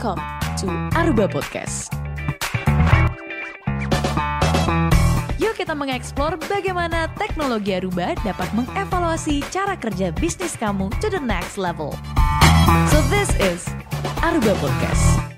Welcome to Aruba Podcast. Yuk kita mengeksplor bagaimana teknologi Aruba dapat mengevaluasi cara kerja bisnis kamu to the next level. So this is Aruba Podcast.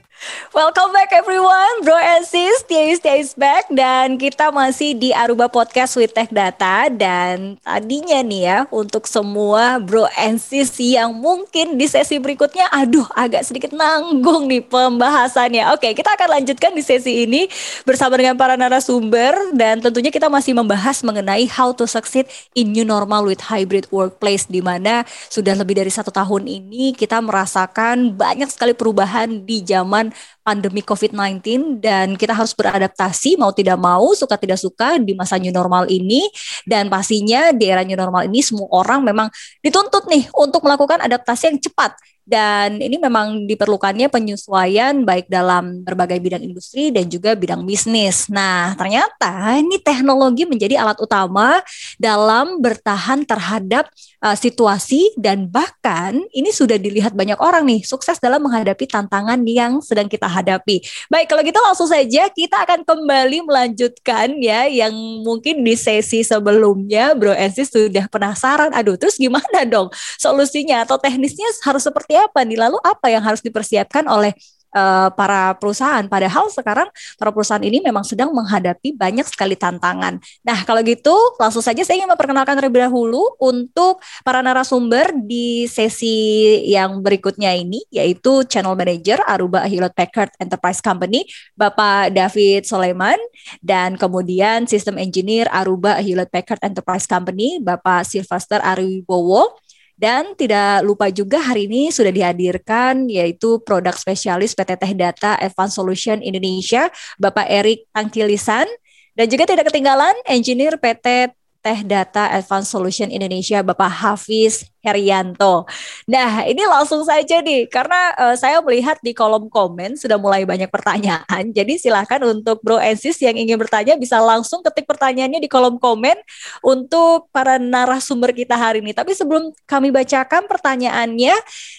Welcome back everyone, bro and sis, Tia Tia is back dan kita masih di Aruba Podcast with Tech Data. Dan tadinya nih ya untuk semua bro and sis yang mungkin di sesi berikutnya aduh agak sedikit nanggung nih pembahasannya. Oke, kita akan lanjutkan di sesi ini bersama dengan para narasumber. Dan tentunya kita masih membahas mengenai how to succeed in new normal with hybrid workplace di mana sudah lebih dari satu tahun ini kita merasakan banyak sekali perubahan di zaman pandemi COVID-19 dan kita harus beradaptasi mau tidak mau, suka tidak suka di masa new normal ini. Dan pastinya di era new normal ini semua orang memang dituntut nih untuk melakukan adaptasi yang cepat dan ini memang diperlukannya penyesuaian baik dalam berbagai bidang industri dan juga bidang bisnis. Nah, ternyata ini teknologi menjadi alat utama dalam bertahan terhadap uh, situasi dan bahkan ini sudah dilihat banyak orang nih sukses dalam menghadapi tantangan yang sedang kita hadapi. Baik, kalau gitu langsung saja kita akan kembali melanjutkan ya yang mungkin di sesi sebelumnya Bro Ensis sudah penasaran, aduh terus gimana dong solusinya atau teknisnya harus seperti apa nih? Lalu apa yang harus dipersiapkan oleh uh, para perusahaan. Padahal sekarang para perusahaan ini memang sedang menghadapi banyak sekali tantangan. Nah, kalau gitu langsung saja saya ingin memperkenalkan terlebih dahulu untuk para narasumber di sesi yang berikutnya ini yaitu Channel Manager Aruba Hewlett Packard Enterprise Company, Bapak David Soleman dan kemudian System Engineer Aruba Hewlett Packard Enterprise Company, Bapak Sylvester Ariwibowo dan tidak lupa juga hari ini sudah dihadirkan yaitu produk spesialis PT Teh Data Advanced Solution Indonesia, Bapak Erik Tangkilisan. Dan juga tidak ketinggalan engineer PT Teh Data Advanced Solution Indonesia Bapak Hafiz Herianto. Nah, ini langsung saja nih karena uh, saya melihat di kolom komen sudah mulai banyak pertanyaan. Jadi silakan untuk Bro Ensis yang ingin bertanya bisa langsung ketik pertanyaannya di kolom komen untuk para narasumber kita hari ini. Tapi sebelum kami bacakan pertanyaannya,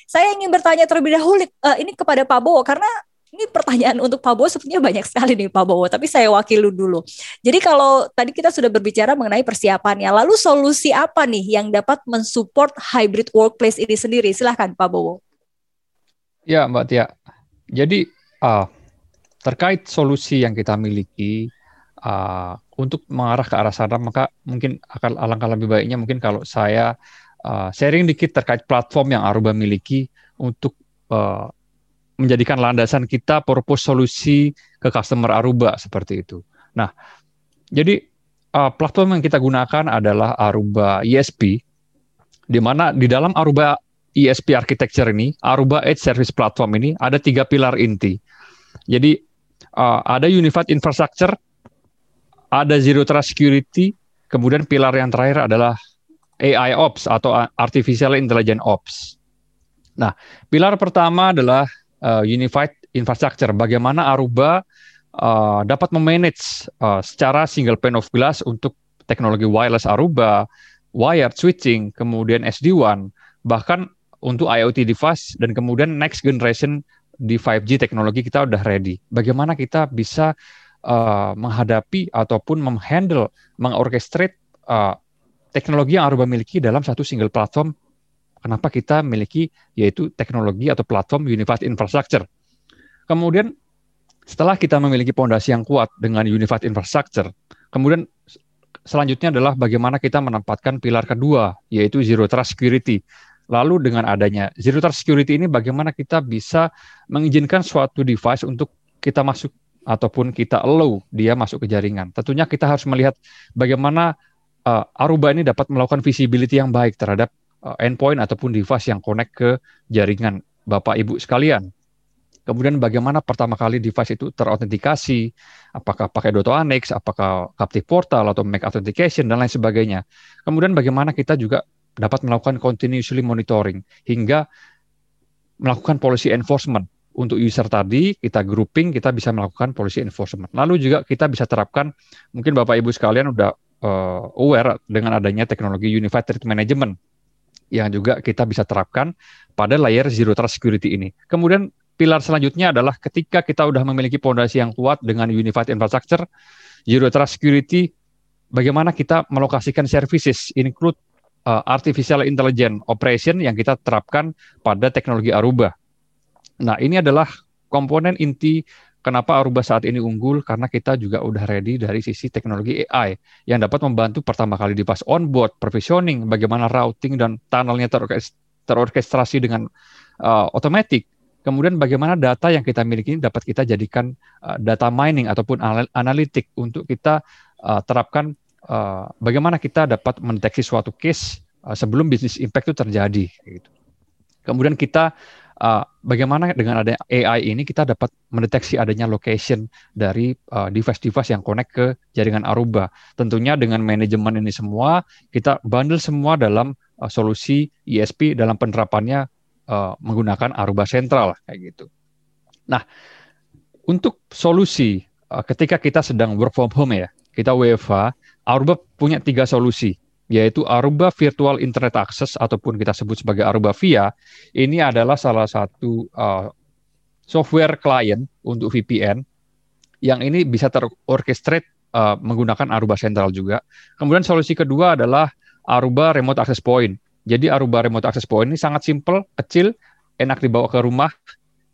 saya ingin bertanya terlebih dahulu uh, ini kepada Pak Bowo karena ini pertanyaan untuk Pak Bowo sepertinya banyak sekali nih Pak Bowo, tapi saya wakil dulu. Jadi kalau tadi kita sudah berbicara mengenai persiapannya, lalu solusi apa nih yang dapat mensupport hybrid workplace ini sendiri? Silahkan Pak Bowo. Ya Mbak Tia, jadi uh, terkait solusi yang kita miliki, uh, untuk mengarah ke arah sana, maka mungkin akan alangkah lebih baiknya mungkin kalau saya uh, sharing dikit terkait platform yang Aruba miliki untuk menjadikan landasan kita purpose solusi ke customer Aruba seperti itu. Nah, jadi uh, platform yang kita gunakan adalah Aruba ESP, di mana di dalam Aruba ESP architecture ini, Aruba Edge Service Platform ini ada tiga pilar inti. Jadi uh, ada Unified Infrastructure, ada Zero Trust Security, kemudian pilar yang terakhir adalah AI Ops atau Artificial Intelligence Ops. Nah, pilar pertama adalah uh, unified infrastructure. Bagaimana Aruba uh, dapat memanage uh, secara single pane of glass untuk teknologi wireless Aruba, wired switching, kemudian SD-WAN, bahkan untuk IoT device dan kemudian next generation di 5G teknologi kita udah ready. Bagaimana kita bisa uh, menghadapi ataupun menghandle, mengorchestrate uh, teknologi yang Aruba miliki dalam satu single platform Kenapa kita miliki yaitu teknologi atau platform Unified Infrastructure. Kemudian setelah kita memiliki pondasi yang kuat dengan Unified Infrastructure, kemudian selanjutnya adalah bagaimana kita menempatkan pilar kedua yaitu Zero Trust Security. Lalu dengan adanya Zero Trust Security ini bagaimana kita bisa mengizinkan suatu device untuk kita masuk ataupun kita allow dia masuk ke jaringan. Tentunya kita harus melihat bagaimana uh, Aruba ini dapat melakukan visibility yang baik terhadap endpoint ataupun device yang connect ke jaringan Bapak Ibu sekalian. Kemudian bagaimana pertama kali device itu terautentikasi, apakah pakai Doto Annex, apakah Captive Portal atau Make Authentication dan lain sebagainya. Kemudian bagaimana kita juga dapat melakukan continuously monitoring hingga melakukan policy enforcement. Untuk user tadi kita grouping, kita bisa melakukan policy enforcement. Lalu juga kita bisa terapkan, mungkin Bapak Ibu sekalian udah uh, aware dengan adanya teknologi Unified Threat Management yang juga kita bisa terapkan pada layer Zero Trust Security ini. Kemudian pilar selanjutnya adalah ketika kita sudah memiliki fondasi yang kuat dengan unified infrastructure, zero trust security, bagaimana kita melokasikan services include uh, artificial intelligence operation yang kita terapkan pada teknologi Aruba. Nah, ini adalah komponen inti kenapa Aruba saat ini unggul karena kita juga udah ready dari sisi teknologi AI yang dapat membantu pertama kali di pas onboard, provisioning, bagaimana routing dan tunnelnya terorkestrasi dengan uh, otomatis Kemudian bagaimana data yang kita miliki ini dapat kita jadikan uh, data mining ataupun analitik untuk kita uh, terapkan uh, bagaimana kita dapat mendeteksi suatu case uh, sebelum bisnis impact itu terjadi. Gitu. Kemudian kita uh, bagaimana dengan adanya AI ini kita dapat mendeteksi adanya location dari device-device yang connect ke jaringan Aruba. Tentunya dengan manajemen ini semua kita bundle semua dalam uh, solusi ISP dalam penerapannya uh, menggunakan Aruba Sentral kayak gitu. Nah, untuk solusi uh, ketika kita sedang work from home ya, kita WFH, Aruba punya tiga solusi, yaitu Aruba Virtual Internet Access ataupun kita sebut sebagai Aruba VIA. Ini adalah salah satu uh, software client untuk VPN yang ini bisa terorchestrate uh, menggunakan Aruba Central juga. Kemudian solusi kedua adalah Aruba Remote Access Point. Jadi Aruba Remote Access Point ini sangat simple, kecil, enak dibawa ke rumah.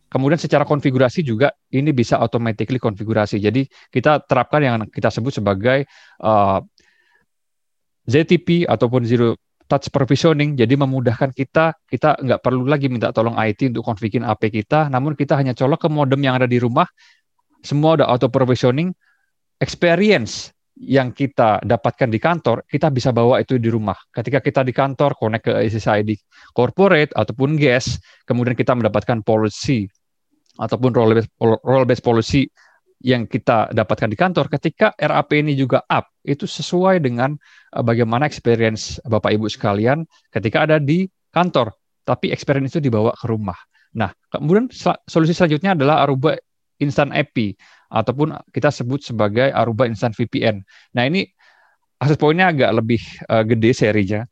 Kemudian secara konfigurasi juga ini bisa automatically konfigurasi. Jadi kita terapkan yang kita sebut sebagai uh, ZTP ataupun Zero Touch Provisioning. Jadi memudahkan kita, kita nggak perlu lagi minta tolong IT untuk konfigin AP kita, namun kita hanya colok ke modem yang ada di rumah. Semua udah auto provisioning. Experience yang kita dapatkan di kantor, kita bisa bawa itu di rumah. Ketika kita di kantor, connect ke SSID corporate ataupun gas, kemudian kita mendapatkan policy ataupun role based, role based policy yang kita dapatkan di kantor, ketika RAP ini juga up, itu sesuai dengan eh, bagaimana experience Bapak Ibu sekalian ketika ada di kantor, tapi experience itu dibawa ke rumah. Nah, kemudian solusi selanjutnya adalah Aruba Instant API ataupun kita sebut sebagai Aruba Instant VPN. Nah ini akses poinnya agak lebih uh, gede serinya.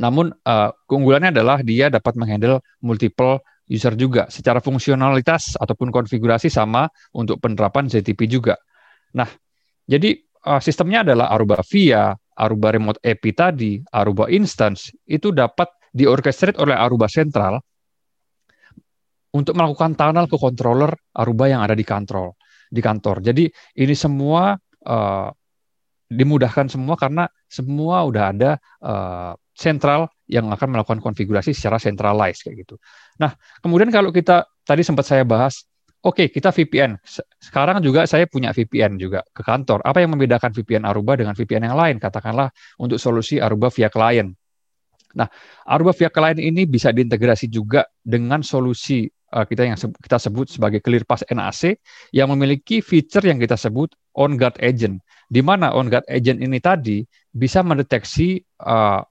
Namun uh, keunggulannya adalah dia dapat menghandle multiple user juga. Secara fungsionalitas ataupun konfigurasi sama untuk penerapan ZTP juga. Nah, jadi uh, sistemnya adalah Aruba VIA, Aruba Remote API tadi, Aruba Instance, itu dapat diorchestrate oleh Aruba Central untuk melakukan tunnel ke controller Aruba yang ada di kantor di kantor. Jadi ini semua uh, dimudahkan semua karena semua udah ada uh, sentral yang akan melakukan konfigurasi secara centralized kayak gitu. Nah, kemudian kalau kita tadi sempat saya bahas, oke okay, kita VPN. Sekarang juga saya punya VPN juga ke kantor. Apa yang membedakan VPN Aruba dengan VPN yang lain? Katakanlah untuk solusi Aruba via client. Nah, Aruba via client ini bisa diintegrasi juga dengan solusi uh, kita yang kita sebut sebagai ClearPass NAC yang memiliki fitur yang kita sebut on guard agent di mana on guard agent ini tadi bisa mendeteksi uh,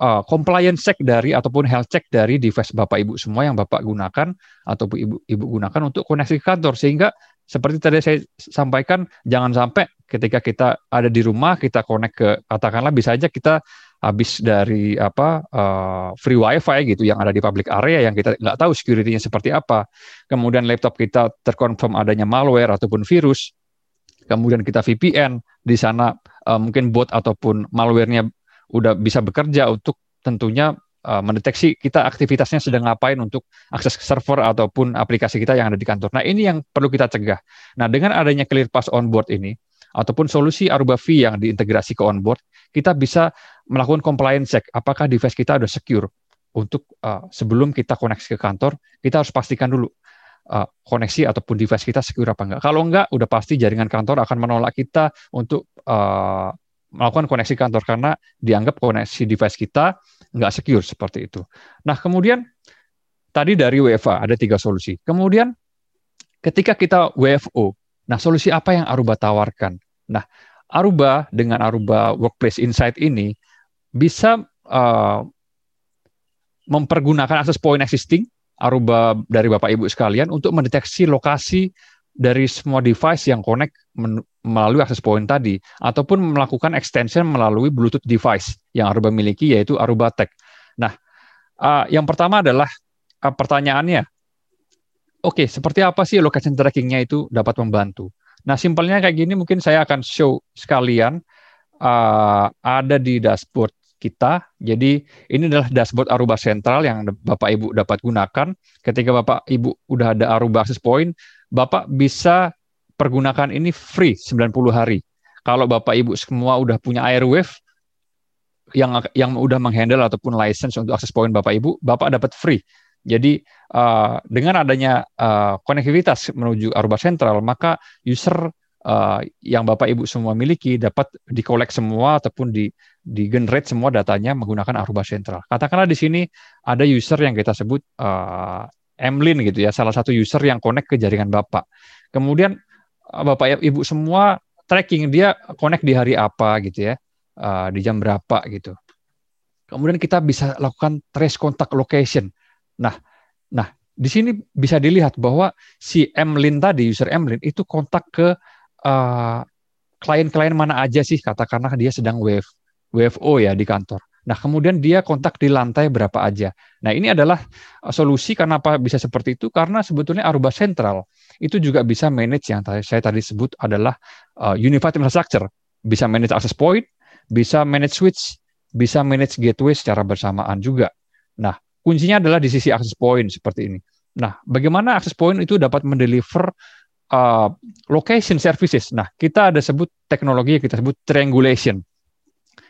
uh, compliance check dari ataupun health check dari device Bapak Ibu semua yang Bapak gunakan atau Ibu Ibu gunakan untuk koneksi ke kantor sehingga seperti tadi saya sampaikan jangan sampai ketika kita ada di rumah kita connect ke katakanlah bisa aja kita habis dari apa uh, free wifi gitu yang ada di public area yang kita nggak tahu security-nya seperti apa. Kemudian laptop kita terkonfirm adanya malware ataupun virus. Kemudian kita VPN di sana uh, mungkin bot ataupun malware-nya udah bisa bekerja untuk tentunya uh, mendeteksi kita aktivitasnya sedang ngapain untuk akses ke server ataupun aplikasi kita yang ada di kantor. Nah, ini yang perlu kita cegah. Nah, dengan adanya ClearPass onboard ini ataupun solusi Aruba V yang diintegrasi ke onboard, kita bisa melakukan compliance check apakah device kita sudah secure untuk uh, sebelum kita koneksi ke kantor kita harus pastikan dulu uh, koneksi ataupun device kita secure apa enggak kalau enggak udah pasti jaringan kantor akan menolak kita untuk uh, melakukan koneksi kantor karena dianggap koneksi device kita enggak secure seperti itu. Nah kemudian tadi dari WFA ada tiga solusi. Kemudian ketika kita WFO nah solusi apa yang Aruba tawarkan? Nah Aruba dengan Aruba Workplace Insight ini bisa uh, mempergunakan akses point existing Aruba dari Bapak Ibu sekalian untuk mendeteksi lokasi dari semua device yang connect melalui akses point tadi ataupun melakukan extension melalui Bluetooth device yang Aruba miliki yaitu Aruba Tech. Nah, uh, yang pertama adalah uh, pertanyaannya, oke okay, seperti apa sih location trackingnya itu dapat membantu? Nah, simpelnya kayak gini mungkin saya akan show sekalian uh, ada di dashboard kita. Jadi ini adalah dashboard Aruba Central yang Bapak Ibu dapat gunakan. Ketika Bapak Ibu udah ada Aruba Access Point, Bapak bisa pergunakan ini free 90 hari. Kalau Bapak Ibu semua udah punya Airwave yang yang udah menghandle ataupun license untuk akses point Bapak Ibu, Bapak dapat free. Jadi uh, dengan adanya uh, konektivitas menuju Aruba Central, maka user uh, yang Bapak Ibu semua miliki dapat dikolek semua ataupun di di generate semua datanya menggunakan Aruba Central. Katakanlah di sini ada user yang kita sebut uh, Emlin gitu ya, salah satu user yang connect ke jaringan Bapak. Kemudian Bapak Ibu semua tracking dia connect di hari apa gitu ya, uh, di jam berapa gitu. Kemudian kita bisa lakukan trace contact location. Nah, nah di sini bisa dilihat bahwa si Emlin tadi, user Emlin itu kontak ke uh, klien-klien mana aja sih, katakanlah dia sedang wave WFO ya di kantor. Nah, kemudian dia kontak di lantai berapa aja. Nah, ini adalah solusi kenapa bisa seperti itu karena sebetulnya Aruba Central itu juga bisa manage yang saya tadi sebut adalah uh, unified infrastructure, bisa manage access point, bisa manage switch, bisa manage gateway secara bersamaan juga. Nah, kuncinya adalah di sisi access point seperti ini. Nah, bagaimana access point itu dapat mendeliver uh, location services? Nah, kita ada sebut teknologi yang kita sebut triangulation.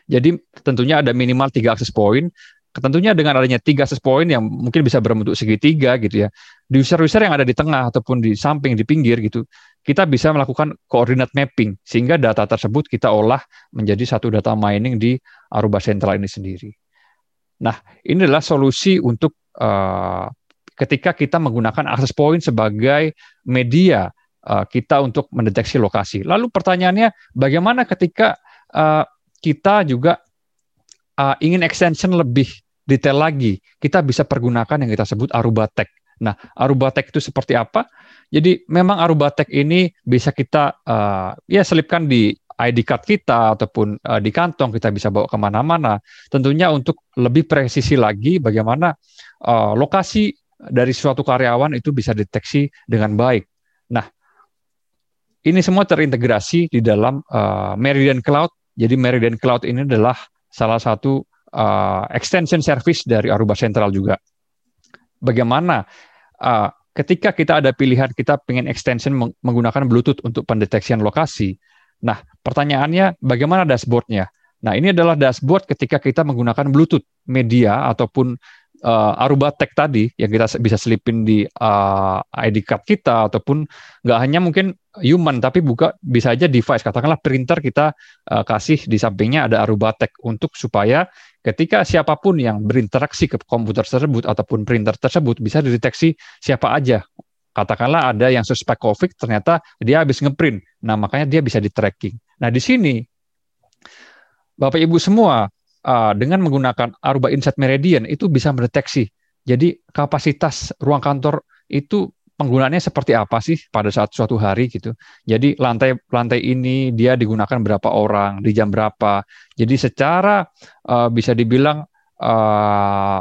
Jadi tentunya ada minimal tiga akses point. Tentunya dengan adanya tiga akses point yang mungkin bisa berbentuk segitiga gitu ya. Di user-user yang ada di tengah ataupun di samping, di pinggir gitu, kita bisa melakukan koordinat mapping sehingga data tersebut kita olah menjadi satu data mining di Aruba Central ini sendiri. Nah, ini adalah solusi untuk uh, ketika kita menggunakan access point sebagai media uh, kita untuk mendeteksi lokasi. Lalu pertanyaannya, bagaimana ketika uh, kita juga uh, ingin extension lebih detail lagi, kita bisa pergunakan yang kita sebut Aruba Tech. Nah, Aruba Tech itu seperti apa? Jadi memang Aruba Tech ini bisa kita uh, ya selipkan di ID card kita ataupun uh, di kantong kita bisa bawa ke mana-mana. Tentunya untuk lebih presisi lagi bagaimana uh, lokasi dari suatu karyawan itu bisa deteksi dengan baik. Nah, ini semua terintegrasi di dalam uh, Meridian Cloud jadi Meridian Cloud ini adalah salah satu uh, extension service dari Aruba Central juga. Bagaimana uh, ketika kita ada pilihan kita pengen extension menggunakan Bluetooth untuk pendeteksian lokasi. Nah, pertanyaannya bagaimana dashboardnya? Nah, ini adalah dashboard ketika kita menggunakan Bluetooth media ataupun uh, Aruba Tech tadi yang kita bisa selipin di uh, ID card kita ataupun nggak hanya mungkin human tapi buka bisa aja device. Katakanlah printer kita uh, kasih di sampingnya ada Aruba Tech untuk supaya ketika siapa pun yang berinteraksi ke komputer tersebut ataupun printer tersebut bisa dideteksi siapa aja. Katakanlah ada yang suspek COVID ternyata dia habis ngeprint. Nah makanya dia bisa di tracking. Nah di sini Bapak Ibu semua uh, dengan menggunakan Aruba Insight Meridian itu bisa mendeteksi. Jadi kapasitas ruang kantor itu penggunaannya seperti apa sih pada saat suatu hari gitu. Jadi lantai lantai ini dia digunakan berapa orang di jam berapa. Jadi secara uh, bisa dibilang uh,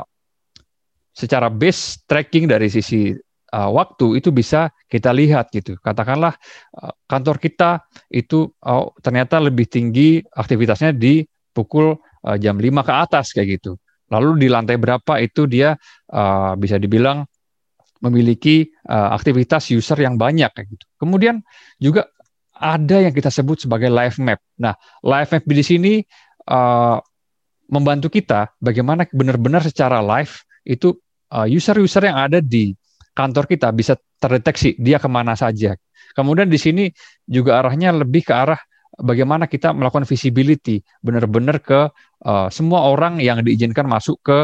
secara base tracking dari sisi uh, waktu itu bisa kita lihat gitu. Katakanlah uh, kantor kita itu oh, ternyata lebih tinggi aktivitasnya di pukul uh, jam 5 ke atas kayak gitu. Lalu di lantai berapa itu dia uh, bisa dibilang memiliki uh, aktivitas user yang banyak kayak gitu. Kemudian juga ada yang kita sebut sebagai live map. Nah, live map di sini uh, membantu kita bagaimana benar-benar secara live itu user-user uh, yang ada di kantor kita bisa terdeteksi dia ke mana saja. Kemudian di sini juga arahnya lebih ke arah bagaimana kita melakukan visibility benar-benar ke uh, semua orang yang diizinkan masuk ke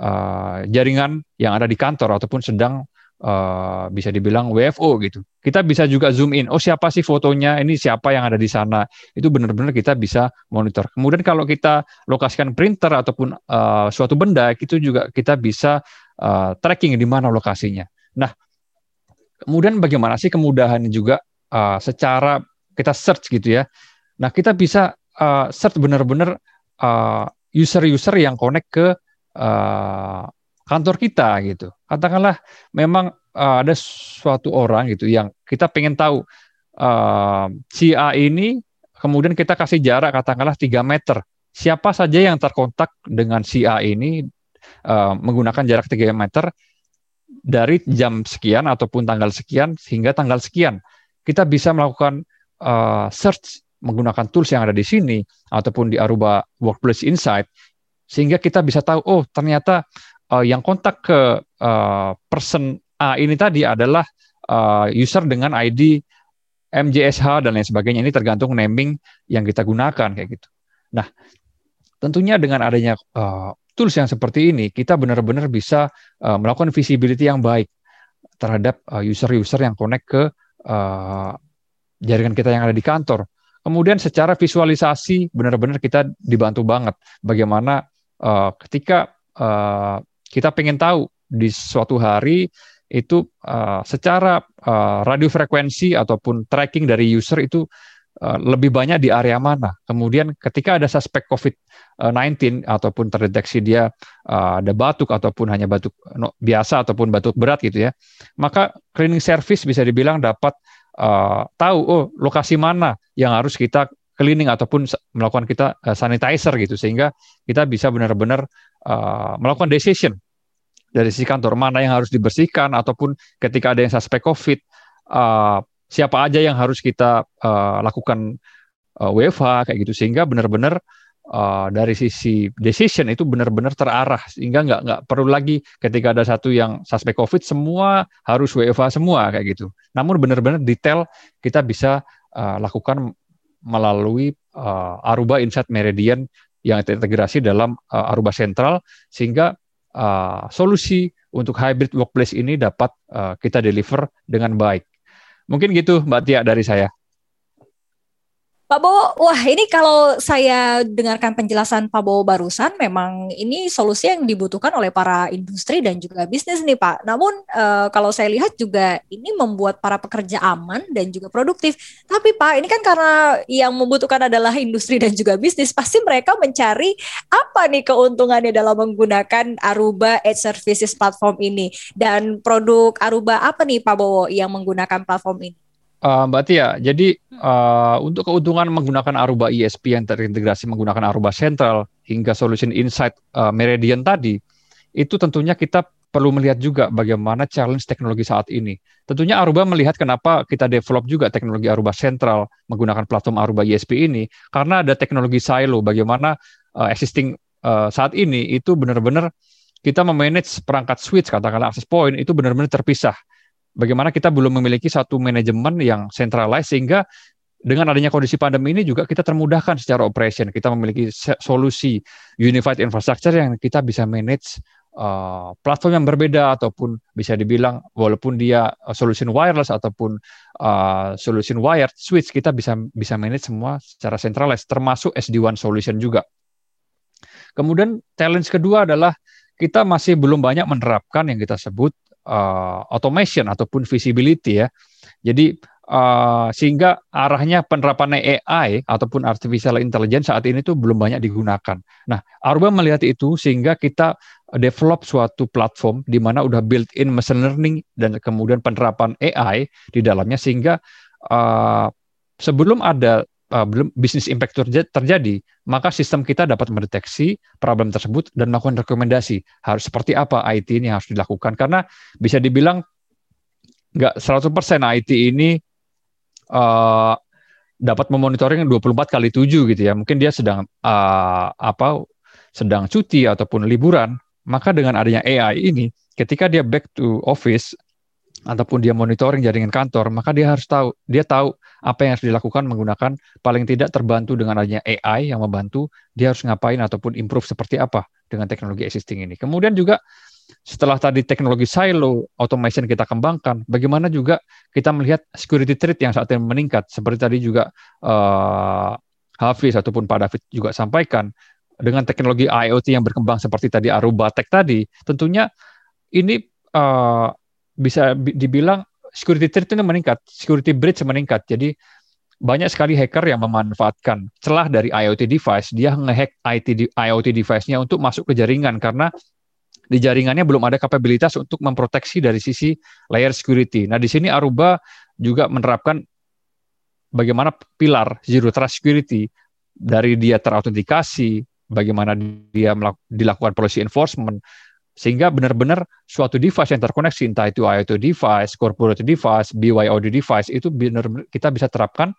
uh, jaringan yang ada di kantor ataupun sedang uh, bisa dibilang WFO gitu. Kita bisa juga zoom in. Oh siapa sih fotonya? Ini siapa yang ada di sana? Itu benar-benar kita bisa monitor. Kemudian kalau kita lokasikan printer ataupun uh, suatu benda itu juga kita bisa uh, tracking di mana lokasinya. Nah, kemudian bagaimana sih kemudahan juga uh, secara kita search gitu ya. Nah, kita bisa uh, search benar-benar uh, user-user yang connect ke uh, kantor kita gitu. Katakanlah memang uh, ada suatu orang gitu yang kita pengen tahu uh, si A ini kemudian kita kasih jarak katakanlah 3 meter. Siapa saja yang terkontak dengan si A ini uh, menggunakan jarak 3 meter dari jam sekian ataupun tanggal sekian hingga tanggal sekian. Kita bisa melakukan uh, search menggunakan tools yang ada di sini ataupun di Aruba Workplace Insight sehingga kita bisa tahu oh ternyata uh, yang kontak ke uh, person A ini tadi adalah uh, user dengan ID MJSH dan lain sebagainya ini tergantung naming yang kita gunakan kayak gitu. Nah, tentunya dengan adanya uh, tools yang seperti ini kita benar-benar bisa uh, melakukan visibility yang baik terhadap user-user yang connect ke uh, jaringan kita yang ada di kantor. Kemudian secara visualisasi benar-benar kita dibantu banget bagaimana uh, ketika uh, kita pengen tahu di suatu hari itu uh, secara uh, radio frekuensi ataupun tracking dari user itu lebih banyak di area mana. Kemudian ketika ada suspek COVID-19 ataupun terdeteksi dia ada batuk ataupun hanya batuk biasa ataupun batuk berat gitu ya, maka cleaning service bisa dibilang dapat uh, tahu oh lokasi mana yang harus kita cleaning ataupun melakukan kita uh, sanitizer gitu sehingga kita bisa benar-benar uh, melakukan decision dari sisi kantor mana yang harus dibersihkan ataupun ketika ada yang suspek COVID uh, siapa aja yang harus kita uh, lakukan uh, WFH kayak gitu sehingga benar-benar uh, dari sisi decision itu benar-benar terarah sehingga nggak nggak perlu lagi ketika ada satu yang suspek COVID semua harus WFA semua kayak gitu. Namun benar-benar detail kita bisa uh, lakukan melalui uh, Aruba Insight Meridian yang terintegrasi dalam uh, Aruba Central sehingga uh, solusi untuk hybrid workplace ini dapat uh, kita deliver dengan baik. Mungkin gitu Mbak Tia dari saya. Pak Bowo, wah ini kalau saya dengarkan penjelasan Pak Bowo barusan, memang ini solusi yang dibutuhkan oleh para industri dan juga bisnis nih Pak. Namun e, kalau saya lihat juga ini membuat para pekerja aman dan juga produktif. Tapi Pak, ini kan karena yang membutuhkan adalah industri dan juga bisnis, pasti mereka mencari apa nih keuntungannya dalam menggunakan Aruba Edge Services platform ini. Dan produk Aruba apa nih Pak Bowo yang menggunakan platform ini? Uh, Mbak Tia, jadi uh, untuk keuntungan menggunakan Aruba ISP yang terintegrasi menggunakan Aruba Central hingga Solution Insight uh, Meridian tadi, itu tentunya kita perlu melihat juga bagaimana challenge teknologi saat ini. Tentunya Aruba melihat kenapa kita develop juga teknologi Aruba Central menggunakan platform Aruba ISP ini, karena ada teknologi silo, bagaimana uh, existing uh, saat ini itu benar-benar kita memanage perangkat switch, katakanlah access point, itu benar-benar terpisah bagaimana kita belum memiliki satu manajemen yang centralized sehingga dengan adanya kondisi pandemi ini juga kita termudahkan secara operation. Kita memiliki solusi unified infrastructure yang kita bisa manage uh, platform yang berbeda ataupun bisa dibilang walaupun dia uh, solution wireless ataupun uh, solution wired switch kita bisa bisa manage semua secara centralized termasuk SD-WAN solution juga. Kemudian challenge kedua adalah kita masih belum banyak menerapkan yang kita sebut uh, automation ataupun visibility ya. Jadi uh, sehingga arahnya penerapan AI ataupun artificial intelligence saat ini tuh belum banyak digunakan. Nah, Aruba melihat itu sehingga kita develop suatu platform di mana udah built-in machine learning dan kemudian penerapan AI di dalamnya sehingga uh, sebelum ada uh, belum bisnis impact terjadi, maka sistem kita dapat mendeteksi problem tersebut dan melakukan rekomendasi. Harus seperti apa IT ini harus dilakukan? Karena bisa dibilang nggak 100% IT ini uh, dapat memonitoring 24 kali 7 gitu ya. Mungkin dia sedang uh, apa sedang cuti ataupun liburan, maka dengan adanya AI ini ketika dia back to office ataupun dia monitoring jaringan kantor, maka dia harus tahu, dia tahu apa yang harus dilakukan menggunakan paling tidak terbantu dengan adanya AI yang membantu, dia harus ngapain ataupun improve seperti apa dengan teknologi existing ini. Kemudian juga setelah tadi teknologi silo automation kita kembangkan, bagaimana juga kita melihat security threat yang saat ini meningkat, seperti tadi juga uh, Hafiz ataupun Pak David juga sampaikan, dengan teknologi IoT yang berkembang seperti tadi Aruba Tech tadi, tentunya ini uh, bisa dibilang security threat itu meningkat, security breach meningkat. Jadi banyak sekali hacker yang memanfaatkan celah dari IoT device, dia ngehack IT IoT device-nya untuk masuk ke jaringan karena di jaringannya belum ada kapabilitas untuk memproteksi dari sisi layer security. Nah, di sini Aruba juga menerapkan bagaimana pilar zero trust security dari dia terautentikasi, bagaimana dia dilakukan policy enforcement, sehingga benar-benar suatu device yang terkoneksi, entah itu IoT device, corporate device, BYOD device, itu benar kita bisa terapkan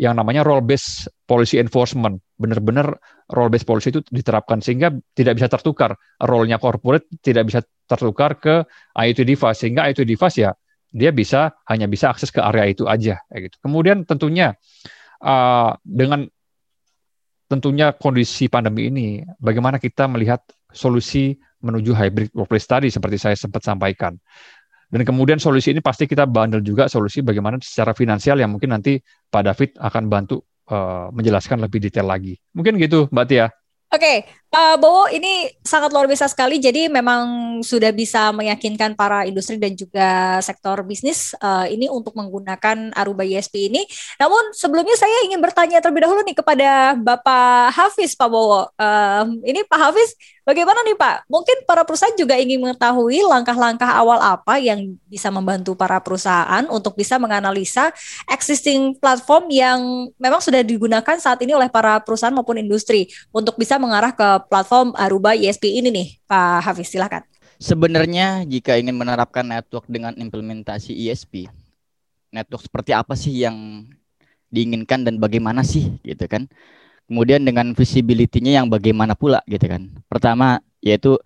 yang namanya role based policy enforcement. Benar-benar role based policy itu diterapkan sehingga tidak bisa tertukar. Role-nya corporate tidak bisa tertukar ke IoT device sehingga IoT device ya dia bisa hanya bisa akses ke area itu aja gitu. Kemudian tentunya uh, dengan tentunya kondisi pandemi ini bagaimana kita melihat solusi menuju hybrid workplace tadi seperti saya sempat sampaikan. Dan kemudian solusi ini pasti kita bandel juga solusi bagaimana secara finansial yang mungkin nanti Pak David akan bantu uh, menjelaskan lebih detail lagi. Mungkin gitu Mbak Tia. Oke, okay. Uh, Bowo ini sangat luar biasa sekali. Jadi memang sudah bisa meyakinkan para industri dan juga sektor bisnis uh, ini untuk menggunakan Aruba ISP ini. Namun sebelumnya saya ingin bertanya terlebih dahulu nih kepada Bapak Hafiz Pak Bowo. Uh, ini Pak Hafiz, bagaimana nih Pak? Mungkin para perusahaan juga ingin mengetahui langkah-langkah awal apa yang bisa membantu para perusahaan untuk bisa menganalisa existing platform yang memang sudah digunakan saat ini oleh para perusahaan maupun industri untuk bisa mengarah ke platform Aruba ISP ini nih, Pak Hafiz, silakan. Sebenarnya jika ingin menerapkan network dengan implementasi ISP, network seperti apa sih yang diinginkan dan bagaimana sih gitu kan? Kemudian dengan visibility-nya yang bagaimana pula gitu kan. Pertama yaitu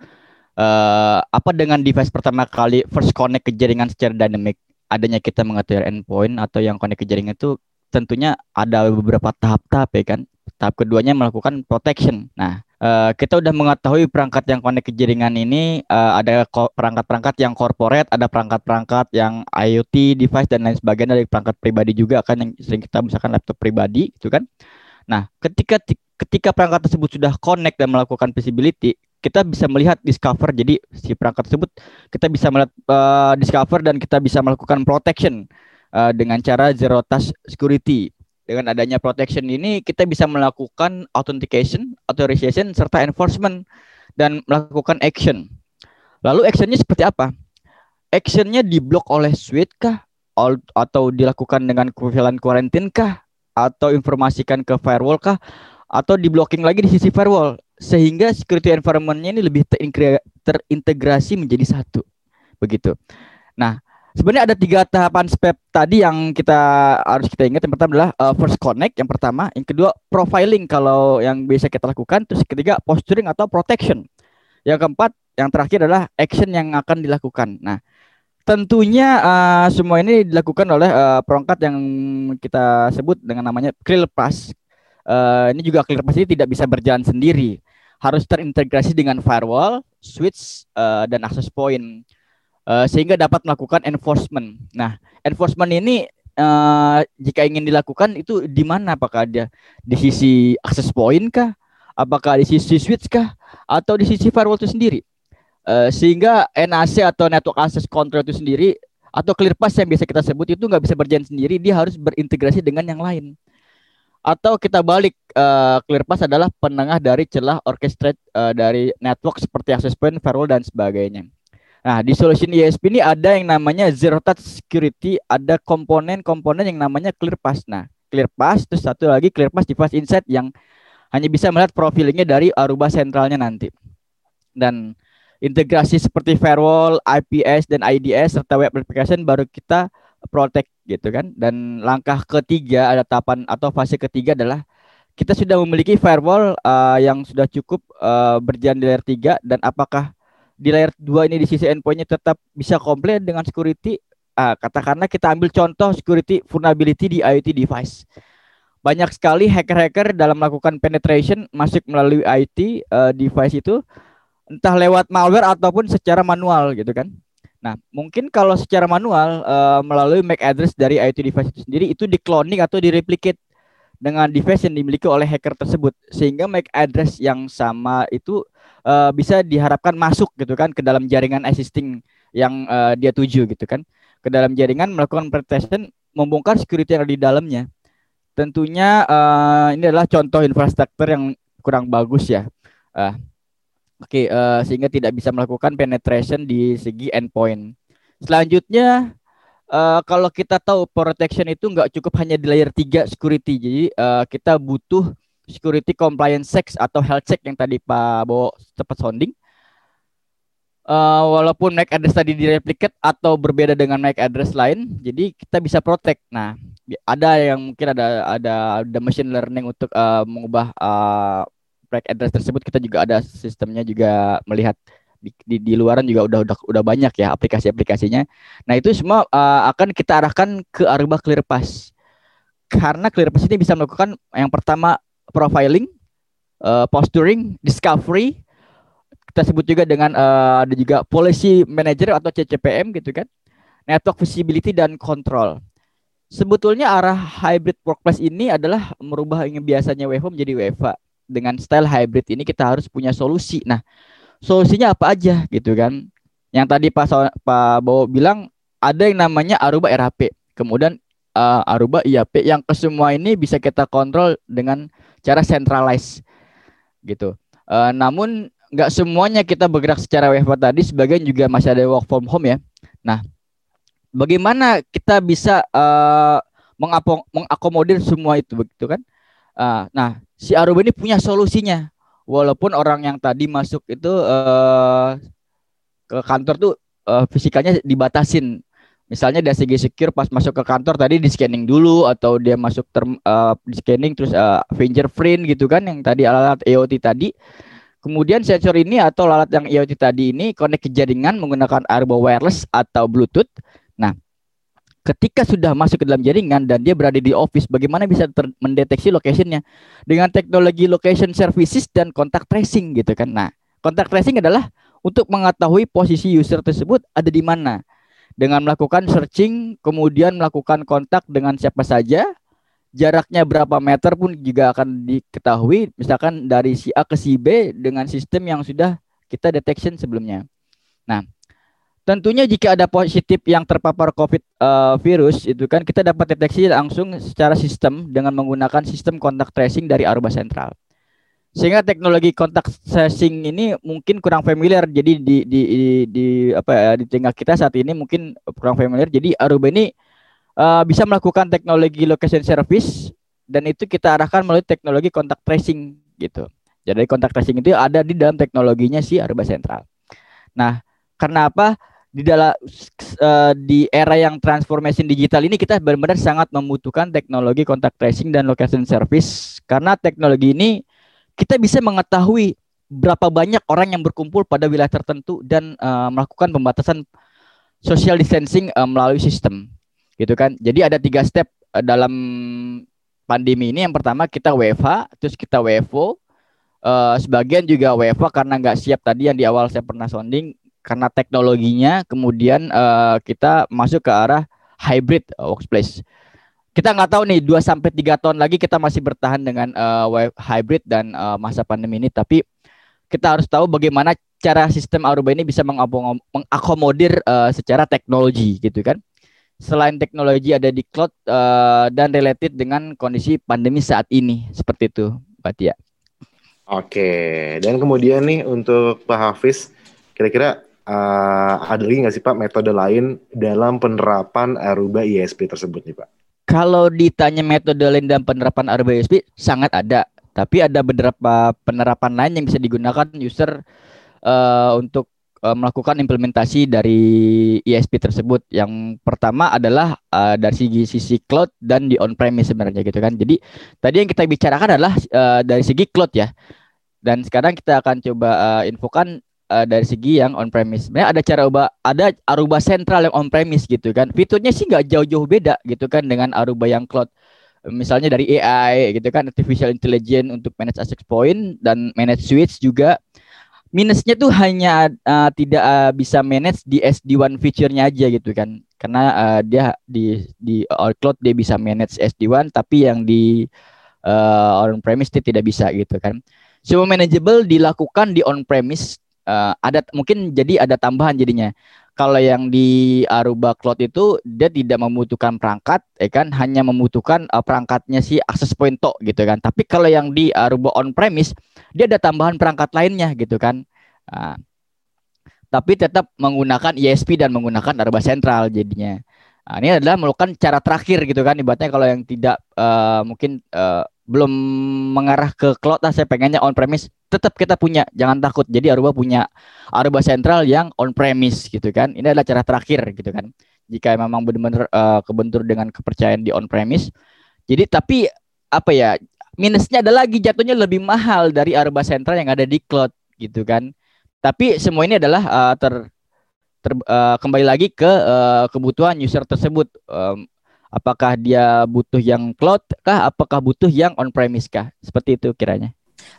uh, apa dengan device pertama kali first connect ke jaringan secara dynamic adanya kita mengatur endpoint atau yang connect ke jaringan itu tentunya ada beberapa tahap-tahap ya kan Tahap keduanya melakukan protection. Nah, uh, kita udah mengetahui perangkat yang connect ke jaringan ini uh, ada perangkat-perangkat yang corporate, ada perangkat-perangkat yang IoT device dan lain sebagainya dari perangkat pribadi juga kan yang sering kita misalkan laptop pribadi itu kan. Nah, ketika ketika perangkat tersebut sudah connect dan melakukan visibility, kita bisa melihat discover. Jadi si perangkat tersebut kita bisa melihat uh, discover dan kita bisa melakukan protection uh, dengan cara zero touch security dengan adanya protection ini kita bisa melakukan authentication, authorization serta enforcement dan melakukan action. Lalu actionnya seperti apa? Actionnya diblok oleh suite kah? Atau dilakukan dengan equivalent quarantine kah? Atau informasikan ke firewall kah? Atau di blocking lagi di sisi firewall sehingga security environment-nya ini lebih terintegrasi menjadi satu. Begitu. Nah, Sebenarnya ada tiga tahapan step tadi yang kita harus kita ingat. Yang pertama adalah uh, first connect, yang pertama. Yang kedua profiling kalau yang bisa kita lakukan. Terus ketiga posturing atau protection. Yang keempat, yang terakhir adalah action yang akan dilakukan. Nah, tentunya uh, semua ini dilakukan oleh uh, perangkat yang kita sebut dengan namanya ClearPass. Uh, ini juga ClearPass ini tidak bisa berjalan sendiri. Harus terintegrasi dengan firewall, switch, uh, dan access point uh, sehingga dapat melakukan enforcement. Nah, enforcement ini uh, jika ingin dilakukan itu di mana? Apakah ada di sisi access point kah? Apakah di sisi switch kah? Atau di sisi firewall itu sendiri? Uh, sehingga NAC atau network access control itu sendiri atau ClearPass yang biasa kita sebut itu nggak bisa berjalan sendiri, dia harus berintegrasi dengan yang lain. Atau kita balik, uh, ClearPass adalah penengah dari celah orchestrate uh, dari network seperti access point, firewall dan sebagainya. Nah, di solution ISP ini ada yang namanya zero touch security, ada komponen-komponen yang namanya ClearPass. Nah, ClearPass terus satu lagi ClearPass device insight yang hanya bisa melihat profilingnya dari Aruba sentralnya nanti. Dan integrasi seperti firewall, IPS dan IDS serta web application baru kita protect gitu kan. Dan langkah ketiga ada tahapan atau fase ketiga adalah kita sudah memiliki firewall uh, yang sudah cukup uh, berjalan di layer 3 dan apakah di layer 2 ini di sisi endpointnya tetap bisa komplain dengan security uh, katakanlah kita ambil contoh security vulnerability di IoT device. Banyak sekali hacker-hacker dalam melakukan penetration masuk melalui IoT uh, device itu entah lewat malware ataupun secara manual gitu kan. Nah, mungkin kalau secara manual uh, melalui MAC address dari IoT device itu sendiri itu di cloning atau di replicate dengan device yang dimiliki oleh hacker tersebut. Sehingga MAC address yang sama itu uh, bisa diharapkan masuk gitu kan ke dalam jaringan existing yang uh, dia tuju gitu kan ke dalam jaringan melakukan penetration membongkar security yang ada di dalamnya tentunya uh, ini adalah contoh infrastruktur yang kurang bagus ya uh, Oke, uh, sehingga tidak bisa melakukan penetration di segi endpoint. Selanjutnya, uh, kalau kita tahu protection itu nggak cukup hanya di layer 3 security. Jadi uh, kita butuh security compliance check atau health check yang tadi Pak Bo cepat sounding. Uh, walaupun MAC address tadi direplicate atau berbeda dengan MAC address lain, jadi kita bisa protect. Nah, ada yang mungkin ada ada ada machine learning untuk uh, mengubah uh, MAC address tersebut. Kita juga ada sistemnya juga melihat di, di, di luaran juga udah udah udah banyak ya aplikasi-aplikasinya. Nah itu semua uh, akan kita arahkan ke Aruba ClearPass karena ClearPass ini bisa melakukan yang pertama profiling, uh, posturing, discovery, kita sebut juga dengan uh, ada juga policy manager atau CCPM gitu kan network visibility dan control. Sebetulnya arah hybrid workplace ini adalah merubah yang biasanya WFO menjadi WFA dengan style hybrid ini kita harus punya solusi. Nah solusinya apa aja gitu kan? Yang tadi Pak Pak Bowo bilang ada yang namanya Aruba RHP kemudian uh, Aruba IAP yang kesemua ini bisa kita kontrol dengan cara centralized gitu uh, namun nggak semuanya kita bergerak secara WFH tadi, sebagian juga masih ada work from home ya. Nah, bagaimana kita bisa uh, mengakomodir semua itu begitu kan? Uh, nah, si Aruba ini punya solusinya. Walaupun orang yang tadi masuk itu uh, ke kantor tuh uh, fisikanya dibatasin. Misalnya dari segi secure pas masuk ke kantor tadi di scanning dulu atau dia masuk term, uh, di scanning terus uh, fingerprint gitu kan yang tadi alat EOT tadi Kemudian sensor ini atau alat yang IoT tadi ini connect ke jaringan menggunakan Aruba Wireless atau Bluetooth. Nah, ketika sudah masuk ke dalam jaringan dan dia berada di office, bagaimana bisa mendeteksi locationnya dengan teknologi location services dan contact tracing gitu kan? Nah, contact tracing adalah untuk mengetahui posisi user tersebut ada di mana dengan melakukan searching, kemudian melakukan kontak dengan siapa saja, jaraknya berapa meter pun juga akan diketahui misalkan dari si A ke si B dengan sistem yang sudah kita detection sebelumnya. Nah, tentunya jika ada positif yang terpapar COVID uh, virus itu kan kita dapat deteksi langsung secara sistem dengan menggunakan sistem kontak tracing dari Aruba Central. Sehingga teknologi kontak tracing ini mungkin kurang familiar jadi di di di, di apa ya di tingkat kita saat ini mungkin kurang familiar. Jadi Aruba ini uh, bisa melakukan teknologi location service dan itu kita arahkan melalui teknologi kontak tracing gitu. Jadi kontak tracing itu ada di dalam teknologinya si Aruba Central. Nah, karena apa? Di dalam uh, di era yang transformasi digital ini kita benar-benar sangat membutuhkan teknologi kontak tracing dan location service karena teknologi ini kita bisa mengetahui berapa banyak orang yang berkumpul pada wilayah tertentu dan uh, melakukan pembatasan social distancing uh, melalui sistem gitu kan. Jadi ada tiga step uh, dalam pandemi ini. Yang pertama kita WFH, terus kita WFO. Uh, sebagian juga WFH karena nggak siap tadi yang di awal saya pernah sounding karena teknologinya. Kemudian uh, kita masuk ke arah hybrid workplace. Kita nggak tahu nih 2 sampai tiga tahun lagi kita masih bertahan dengan uh, hybrid dan uh, masa pandemi ini tapi kita harus tahu bagaimana cara sistem Aruba ini bisa mengakomodir uh, secara teknologi gitu kan selain teknologi ada di cloud uh, dan related dengan kondisi pandemi saat ini seperti itu Mbak Tia. Oke, dan kemudian nih untuk Pak Hafiz, kira-kira uh, ada lagi nggak sih Pak metode lain dalam penerapan Aruba ISP tersebut nih Pak? Kalau ditanya metode lain dalam penerapan Aruba ISP, sangat ada. Tapi ada beberapa penerapan lain yang bisa digunakan user uh, untuk uh, melakukan implementasi dari ISP tersebut. Yang pertama adalah uh, dari segi sisi cloud dan di on premise sebenarnya gitu kan. Jadi tadi yang kita bicarakan adalah uh, dari segi cloud ya. Dan sekarang kita akan coba uh, infokan uh, dari segi yang on premise. Sebenarnya ada cara ubah ada Aruba sentral yang on premise gitu kan. Fiturnya sih nggak jauh-jauh beda gitu kan dengan Aruba yang cloud. Misalnya dari AI gitu kan, artificial intelligence untuk manage access point dan manage switch juga minusnya tuh hanya uh, tidak uh, bisa manage di SD1 feature-nya aja gitu kan. Karena uh, dia di di all cloud dia bisa manage SD1 tapi yang di uh, on premise dia tidak bisa gitu kan. Semua manageable dilakukan di on premise uh, ada mungkin jadi ada tambahan jadinya. Kalau yang di Aruba Cloud itu dia tidak membutuhkan perangkat, ya kan, hanya membutuhkan uh, perangkatnya si access point to, gitu kan. Tapi kalau yang di Aruba on premise dia ada tambahan perangkat lainnya gitu kan. Nah, tapi tetap menggunakan ISP dan menggunakan Aruba Central jadinya. Nah, ini adalah melakukan cara terakhir gitu kan ibaratnya kalau yang tidak uh, mungkin uh, belum mengarah ke cloud lah saya pengennya on premise tetap kita punya jangan takut. Jadi Aruba punya Aruba Central yang on premise gitu kan. Ini adalah cara terakhir gitu kan. Jika memang benar-benar uh, kebentur dengan kepercayaan di on premise jadi tapi apa ya minusnya ada lagi jatuhnya lebih mahal dari Aruba Central yang ada di cloud gitu kan. Tapi semua ini adalah uh, ter, ter uh, kembali lagi ke uh, kebutuhan user tersebut. Um, apakah dia butuh yang cloud kah? Apakah butuh yang on premise kah? Seperti itu kiranya.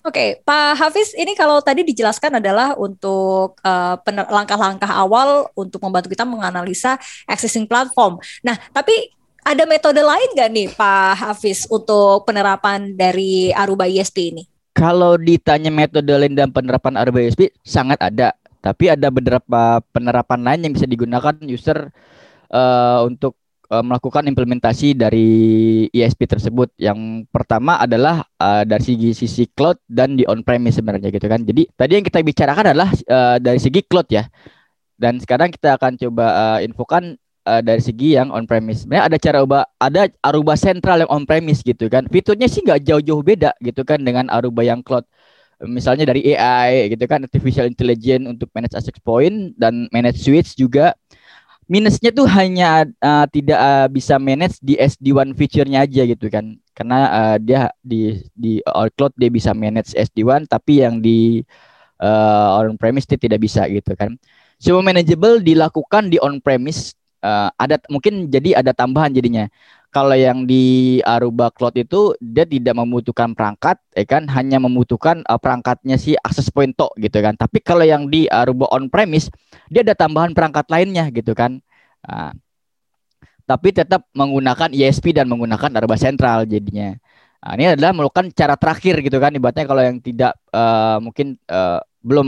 Oke, okay, Pak Hafiz, ini kalau tadi dijelaskan adalah untuk uh, langkah-langkah awal untuk membantu kita menganalisa existing platform. Nah, tapi ada metode lain nggak nih Pak Hafiz untuk penerapan dari Aruba ISP ini? Kalau ditanya metode lain dan penerapan RBSP sangat ada, tapi ada beberapa penerapan lain yang bisa digunakan user uh, untuk uh, melakukan implementasi dari ISP tersebut. Yang pertama adalah uh, dari segi sisi cloud dan di on premise sebenarnya gitu kan. Jadi tadi yang kita bicarakan adalah uh, dari segi cloud ya. Dan sekarang kita akan coba uh, infokan uh, dari segi yang on premise. Sebenarnya ada cara ubah, ada Aruba sentral yang on premise gitu kan. Fiturnya sih nggak jauh-jauh beda gitu kan dengan Aruba yang cloud. Misalnya dari AI gitu kan, artificial intelligence untuk manage access point dan manage switch juga. Minusnya tuh hanya uh, tidak uh, bisa manage di SD1 feature-nya aja gitu kan. Karena uh, dia di di all cloud dia bisa manage SD1 tapi yang di uh, on premise dia tidak bisa gitu kan. Semua manageable dilakukan di on premise uh, ada mungkin jadi ada tambahan jadinya. Kalau yang di Aruba Cloud itu dia tidak membutuhkan perangkat, ya kan, hanya membutuhkan uh, perangkatnya si access point tok gitu kan. Tapi kalau yang di Aruba on premise dia ada tambahan perangkat lainnya gitu kan. Uh, tapi tetap menggunakan ISP dan menggunakan Aruba Central jadinya. Nah, ini adalah melakukan cara terakhir gitu kan ibaratnya kalau yang tidak uh, mungkin uh, belum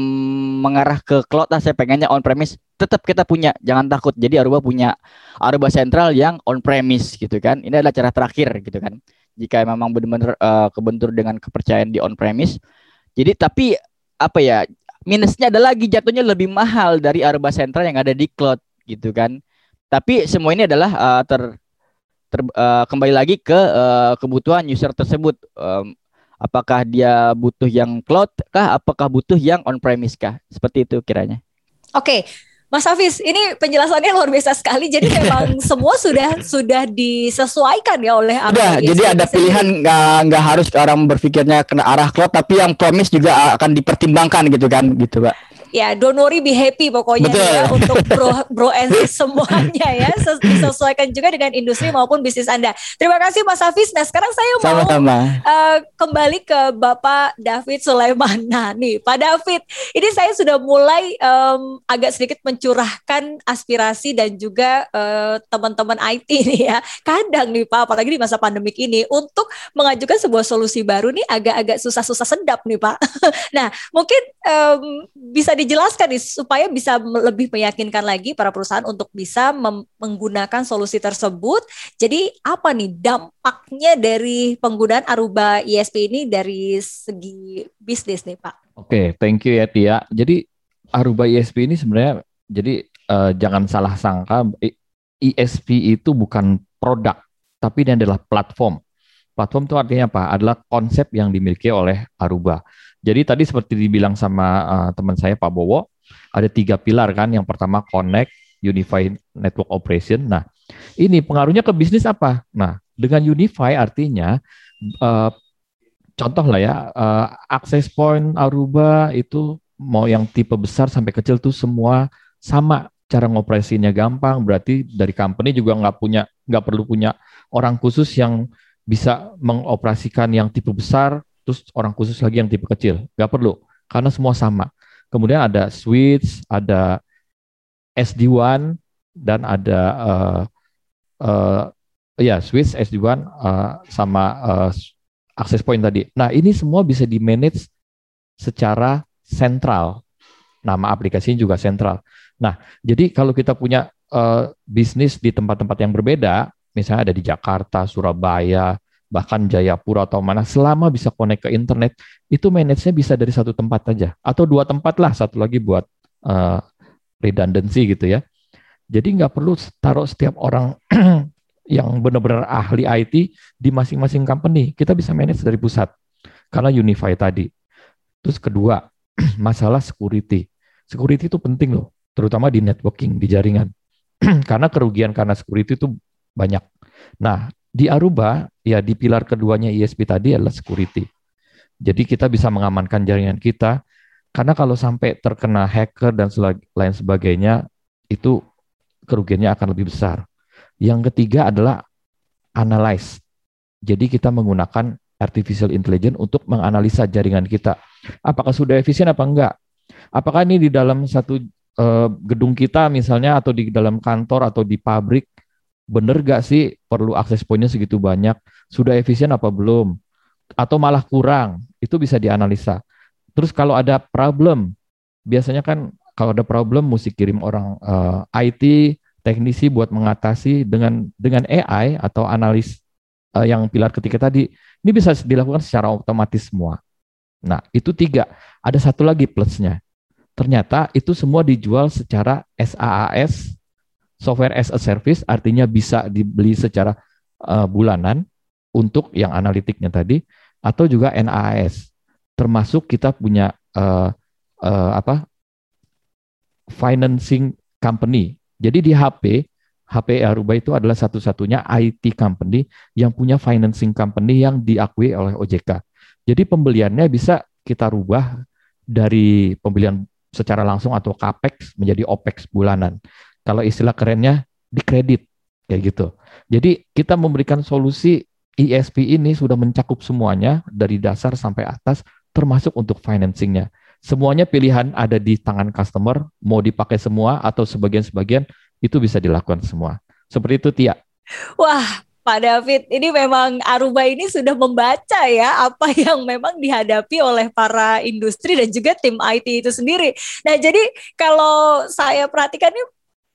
mengarah ke cloud lah saya pengennya on premise tetap kita punya jangan takut. Jadi Aruba punya Aruba Central yang on premise gitu kan. Ini adalah cara terakhir gitu kan. Jika memang benar-benar uh, kebentur dengan kepercayaan di on premise jadi tapi apa ya minusnya ada lagi jatuhnya lebih mahal dari Aruba Central yang ada di cloud gitu kan. Tapi semua ini adalah uh, ter, ter uh, kembali lagi ke uh, kebutuhan user tersebut. Um, apakah dia butuh yang cloud kah? Apakah butuh yang on premise kah? Seperti itu kiranya. Oke okay. Mas Hafiz, ini penjelasannya luar biasa sekali. Jadi memang semua sudah sudah disesuaikan ya oleh Udah, jadi ada pilihan. Nggak nggak harus orang berpikirnya kena arah cloud, tapi yang promise juga akan dipertimbangkan gitu kan, gitu, Pak ya don't worry be happy pokoknya Betul. ya untuk bro bro and semuanya ya disesuaikan juga dengan industri maupun bisnis Anda. Terima kasih Mas Hafiz. Nah, sekarang saya mau Uh, kembali ke Bapak David Sulaiman. Nah, nih Pak David, ini saya sudah mulai um, agak sedikit mencurahkan aspirasi dan juga uh, teman-teman IT nih ya. Kadang nih Pak, apalagi di masa pandemik ini untuk mengajukan sebuah solusi baru nih agak-agak susah-susah sedap nih Pak. nah, mungkin um, bisa dijelaskan nih supaya bisa lebih meyakinkan lagi para perusahaan untuk bisa menggunakan solusi tersebut. Jadi apa nih dampaknya dari penggunaan Aruba ISP ini dari segi bisnis nih Pak? Oke, okay, thank you ya Tia. Jadi Aruba ISP ini sebenarnya jadi uh, jangan salah sangka ISP itu bukan produk, tapi ini adalah platform. Platform itu artinya apa? Adalah konsep yang dimiliki oleh Aruba. Jadi tadi seperti dibilang sama uh, teman saya Pak Bowo, ada tiga pilar kan. Yang pertama connect, unify network operation. Nah, ini pengaruhnya ke bisnis apa? Nah, dengan unify artinya uh, contoh lah ya, uh, access point Aruba itu mau yang tipe besar sampai kecil tuh semua sama cara ngoperasinya gampang. Berarti dari company juga nggak punya nggak perlu punya orang khusus yang bisa mengoperasikan yang tipe besar terus orang khusus lagi yang tipe kecil. Gak perlu, karena semua sama. Kemudian ada switch, ada SD1, dan ada uh, uh, ya switch SD1 uh, sama uh, access point tadi. Nah ini semua bisa di manage secara sentral. Nama aplikasinya juga sentral. Nah jadi kalau kita punya uh, bisnis di tempat-tempat yang berbeda, misalnya ada di Jakarta, Surabaya, bahkan Jayapura atau mana, selama bisa connect ke internet, itu manage-nya bisa dari satu tempat aja. Atau dua tempat lah, satu lagi buat uh, redundancy gitu ya. Jadi nggak perlu taruh setiap orang yang benar-benar ahli IT di masing-masing company. Kita bisa manage dari pusat karena unify tadi. Terus kedua, masalah security. Security itu penting loh, terutama di networking, di jaringan. karena kerugian karena security itu banyak. Nah, di Aruba, ya di pilar keduanya ISP tadi adalah security. Jadi kita bisa mengamankan jaringan kita, karena kalau sampai terkena hacker dan lain sebagainya, itu kerugiannya akan lebih besar. Yang ketiga adalah analyze. Jadi kita menggunakan artificial intelligence untuk menganalisa jaringan kita. Apakah sudah efisien apa enggak? Apakah ini di dalam satu uh, gedung kita misalnya atau di dalam kantor atau di pabrik bener gak sih perlu akses poinnya segitu banyak? Sudah efisien apa belum? Atau malah kurang? Itu bisa dianalisa. Terus kalau ada problem, biasanya kan kalau ada problem mesti kirim orang uh, eh, IT teknisi buat mengatasi dengan dengan AI atau analis uh, yang pilar ketiga tadi. Ini bisa dilakukan secara otomatis semua. Nah, itu tiga. Ada satu lagi plusnya. Ternyata itu semua dijual secara SaaS software as a service artinya bisa dibeli secara uh, bulanan untuk yang analitiknya tadi atau juga NAS termasuk kita punya uh, uh, apa financing company. Jadi di HP HP Aruba itu adalah satu-satunya IT company yang punya financing company yang diakui oleh OJK jadi pembeliannya bisa kita rubah dari pembelian secara langsung atau capex menjadi opex bulanan kalau istilah kerennya dikredit kayak gitu. Jadi kita memberikan solusi ESP ini sudah mencakup semuanya dari dasar sampai atas termasuk untuk financingnya. Semuanya pilihan ada di tangan customer, mau dipakai semua atau sebagian-sebagian itu bisa dilakukan semua. Seperti itu Tia. Wah, Pak David, ini memang Aruba ini sudah membaca ya apa yang memang dihadapi oleh para industri dan juga tim IT itu sendiri. Nah, jadi kalau saya perhatikan ini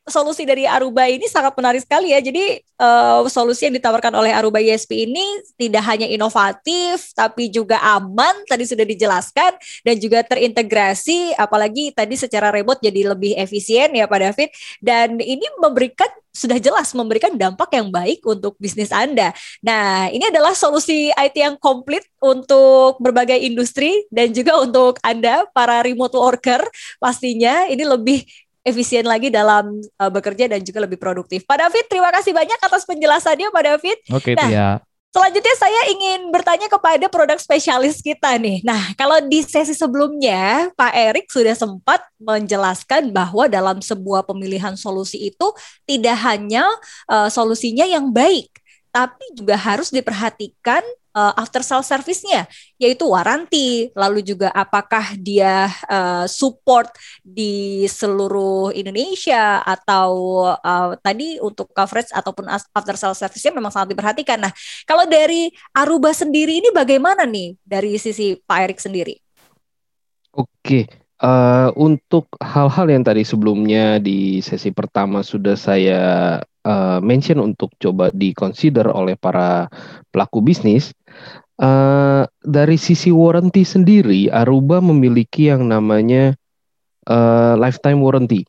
solusi dari Aruba ini sangat menarik sekali ya. Jadi uh, solusi yang ditawarkan oleh Aruba ISP ini tidak hanya inovatif tapi juga aman tadi sudah dijelaskan dan juga terintegrasi apalagi tadi secara remote jadi lebih efisien ya Pak David dan ini memberikan sudah jelas memberikan dampak yang baik untuk bisnis Anda. Nah, ini adalah solusi IT yang komplit untuk berbagai industri dan juga untuk Anda para remote worker pastinya ini lebih efisien lagi dalam uh, bekerja dan juga lebih produktif. Pak David, terima kasih banyak atas penjelasannya Pak David. Oke, okay, nah, ya. Selanjutnya saya ingin bertanya kepada produk spesialis kita nih. Nah, kalau di sesi sebelumnya Pak Erik sudah sempat menjelaskan bahwa dalam sebuah pemilihan solusi itu tidak hanya uh, solusinya yang baik, tapi juga harus diperhatikan uh, after sale service-nya yaitu waranti lalu juga apakah dia uh, support di seluruh Indonesia atau uh, tadi untuk coverage ataupun after sale service-nya memang sangat diperhatikan. Nah, kalau dari Aruba sendiri ini bagaimana nih dari sisi Pak Erik sendiri? Oke, uh, untuk hal-hal yang tadi sebelumnya di sesi pertama sudah saya uh, mention untuk coba di-consider oleh para pelaku bisnis, Uh, dari sisi warranty sendiri, Aruba memiliki yang namanya uh, lifetime warranty.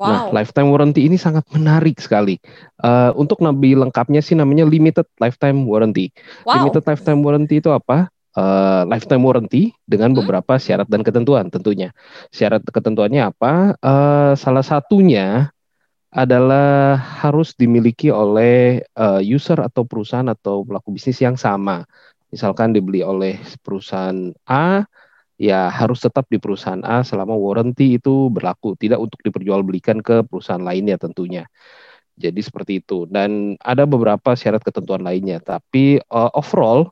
Nah, wow. Nah, lifetime warranty ini sangat menarik sekali. Uh, untuk lebih lengkapnya sih namanya limited lifetime warranty. Wow. Limited lifetime warranty itu apa? Uh, lifetime warranty dengan hmm? beberapa syarat dan ketentuan tentunya. Syarat ketentuannya apa? Uh, salah satunya adalah harus dimiliki oleh uh, user atau perusahaan atau pelaku bisnis yang sama misalkan dibeli oleh perusahaan A, ya harus tetap di perusahaan A selama warranty itu berlaku, tidak untuk diperjualbelikan ke perusahaan lainnya tentunya. Jadi seperti itu. Dan ada beberapa syarat ketentuan lainnya, tapi uh, overall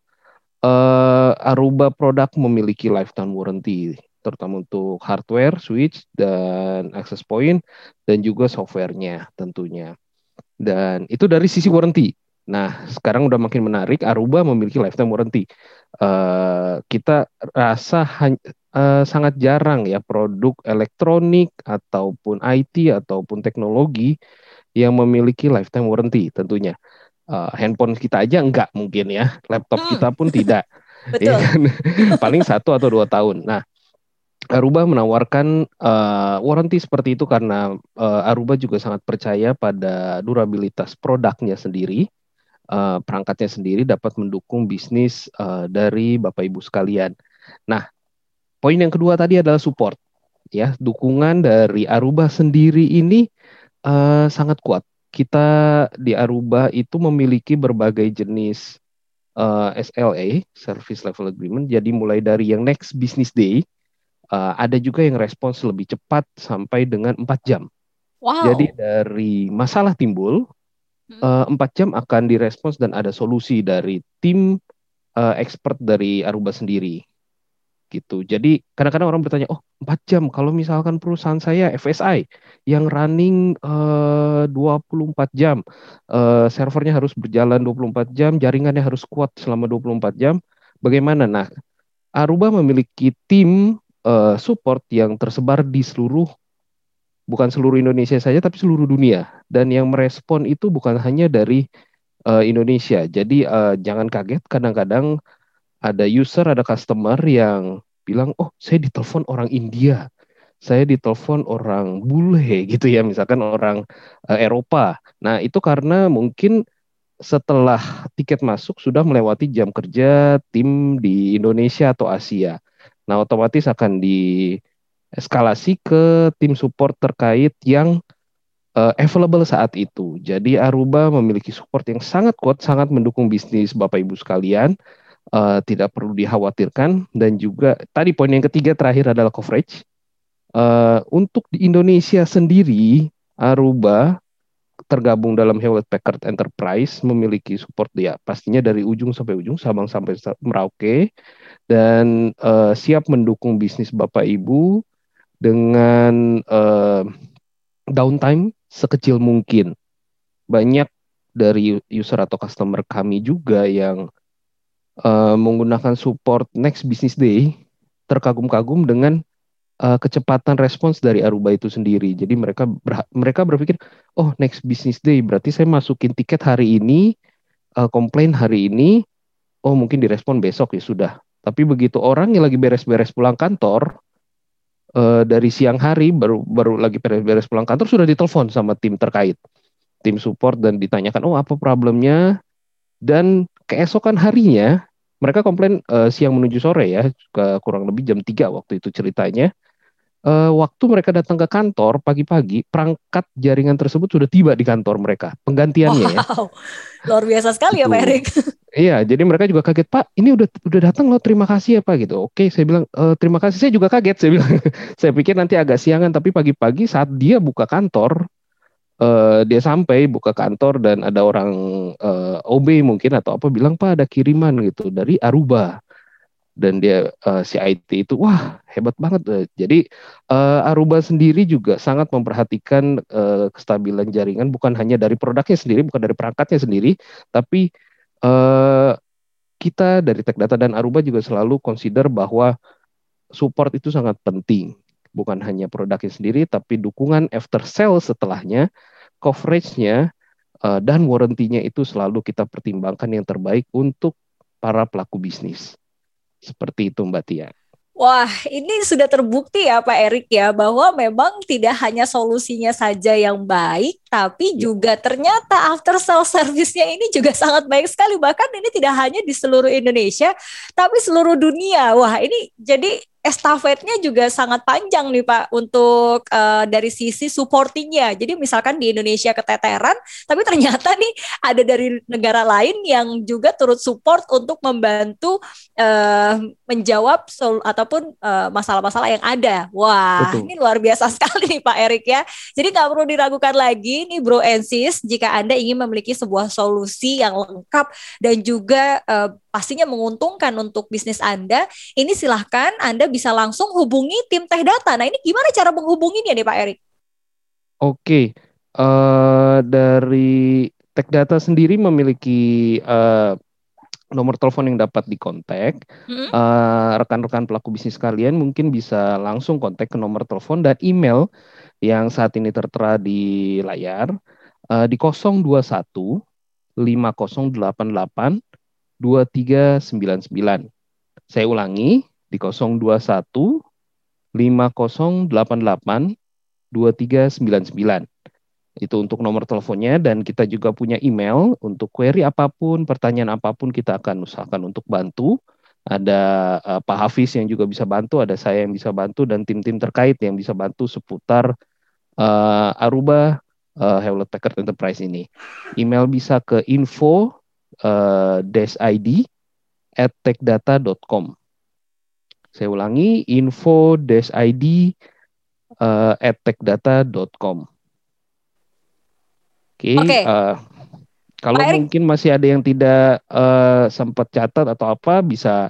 uh, Aruba produk memiliki lifetime warranty terutama untuk hardware, switch dan access point dan juga softwarenya tentunya. Dan itu dari sisi warranty. Nah, sekarang udah makin menarik. Aruba memiliki lifetime warranty. Uh, kita rasa uh, sangat jarang ya produk elektronik ataupun IT ataupun teknologi yang memiliki lifetime warranty tentunya. Uh, handphone kita aja enggak mungkin ya, laptop Hmm. kita pun tidak. Betul. Iya kan? Paling satu atau dua tahun. Nah, Aruba menawarkan uh, warranty seperti itu karena uh, Aruba juga sangat percaya pada durabilitas produknya sendiri, uh, perangkatnya sendiri dapat mendukung bisnis uh, dari Bapak Ibu sekalian. Nah, poin yang kedua tadi adalah support, ya dukungan dari Aruba sendiri ini uh, sangat kuat. Kita di Aruba itu memiliki berbagai jenis uh, SLA (Service Level Agreement). Jadi mulai dari yang next business day uh, ada juga yang respons lebih cepat sampai dengan empat jam. Wow. Jadi dari masalah timbul Hmm. eh, empat jam akan direspons dan ada solusi dari tim eh, expert dari Aruba sendiri. Gitu. Jadi kadang-kadang orang bertanya, oh empat jam kalau misalkan perusahaan saya FSI yang running eh, 24 jam, eh, servernya harus berjalan 24 jam, jaringannya harus kuat selama 24 jam, bagaimana? Nah, Aruba memiliki tim eh, support yang tersebar di seluruh bukan seluruh Indonesia saja tapi seluruh dunia. Dan yang merespon itu bukan hanya dari uh, Indonesia. Jadi uh, jangan kaget kadang-kadang ada user ada customer yang bilang oh saya ditelepon orang India. Saya ditelepon orang bule gitu ya. Misalkan orang uh, Eropa. Nah itu karena mungkin setelah tiket masuk sudah melewati jam kerja tim di Indonesia atau Asia nah otomatis akan di eskalasi ke tim support terkait yang uh, available saat itu. Jadi Aruba memiliki support yang sangat kuat, sangat mendukung bisnis Bapak Ibu sekalian. Uh, tidak perlu dikhawatirkan dan juga tadi poin yang ketiga terakhir adalah coverage. Uh, untuk di Indonesia sendiri, Aruba tergabung dalam Hewlett Packard Enterprise memiliki support ya pastinya dari ujung sampai ujung Sabang sampai Merauke dan uh, siap mendukung bisnis Bapak Ibu dengan uh, downtime sekecil mungkin. Banyak dari user atau customer kami juga yang uh, menggunakan support next business day terkagum-kagum dengan uh, kecepatan respons dari Aruba itu sendiri. Jadi mereka ber, mereka berpikir, oh next business day berarti saya masukin tiket hari ini, uh, komplain hari ini, oh mungkin direspon besok ya sudah. Tapi begitu orang yang lagi beres-beres pulang kantor, uh, dari siang hari baru baru lagi beres-beres pulang kantor sudah ditelepon sama tim terkait. Tim support dan ditanyakan oh apa problemnya? Dan keesokan harinya mereka komplain uh, siang menuju sore ya ke kurang lebih jam 3 waktu itu ceritanya uh, waktu mereka datang ke kantor pagi-pagi perangkat jaringan tersebut sudah tiba di kantor mereka penggantiannya ya wow. luar biasa sekali ya Pak. Erik Iya, jadi mereka juga kaget, Pak. Ini udah udah datang loh, terima kasih ya Pak gitu. Oke, saya bilang e, terima kasih. Saya juga kaget, saya bilang. saya pikir nanti agak siangan, tapi pagi-pagi saat dia buka kantor, eh, dia sampai buka kantor dan ada orang eh, OB mungkin atau apa bilang Pak ada kiriman gitu dari Aruba. Dan dia eh, si IT itu wah hebat banget. Eh, Jadi eh, Aruba sendiri juga sangat memperhatikan eh, kestabilan jaringan bukan hanya dari produknya sendiri, bukan dari perangkatnya sendiri, tapi eh, kita dari Tech Data dan Aruba juga selalu consider bahwa support itu sangat penting. Bukan hanya produknya sendiri, tapi dukungan after sale setelahnya, coverage-nya, eh, dan warranty-nya itu selalu kita pertimbangkan yang terbaik untuk para pelaku bisnis. Seperti itu Mbak Tia. Wah, ini sudah terbukti ya Pak Erik ya bahwa memang tidak hanya solusinya saja yang baik, tapi Ya. juga ternyata after sale service-nya ini juga sangat baik sekali. Bahkan ini tidak hanya di seluruh Indonesia, tapi seluruh dunia. Wah, ini jadi estafetnya juga sangat panjang nih Pak untuk eh, dari sisi supportingnya. Jadi misalkan di Indonesia keteteran, tapi ternyata nih ada dari negara lain yang juga turut support untuk membantu eh, menjawab sol ataupun eh, masalah-masalah yang ada. Wah, Betul. ini luar biasa sekali nih Pak Erik ya. Jadi nggak perlu diragukan lagi nih Bro and Sis jika Anda ingin memiliki sebuah solusi yang lengkap dan juga eh, pastinya menguntungkan untuk bisnis Anda, ini silahkan Anda bisa langsung hubungi tim Teh Data. Nah ini gimana cara menghubunginya nih Pak Erik? Oke, eh dari Tech Data sendiri memiliki eh, nomor telepon yang dapat dikontak. Hmm? Eh, rekan-rekan pelaku bisnis kalian mungkin bisa langsung kontak ke nomor telepon dan email yang saat ini tertera di layar eh, di 021 5088 2399. Saya ulangi di 021 5088 2399. Itu untuk nomor teleponnya dan kita juga punya email untuk query apa pun, pertanyaan apa pun kita akan usahakan untuk bantu. Ada uh, Pak Hafiz yang juga bisa bantu, ada saya yang bisa bantu dan tim-tim terkait yang bisa bantu seputar uh, Aruba uh, Hewlett Packard Enterprise ini. Email bisa ke info uh, id at techdata.com. Saya ulangi info id uh, at techdata.com. Oke. Okay, okay. Uh, kalau Pak mungkin masih ada yang tidak uh, sempat catat atau apa, bisa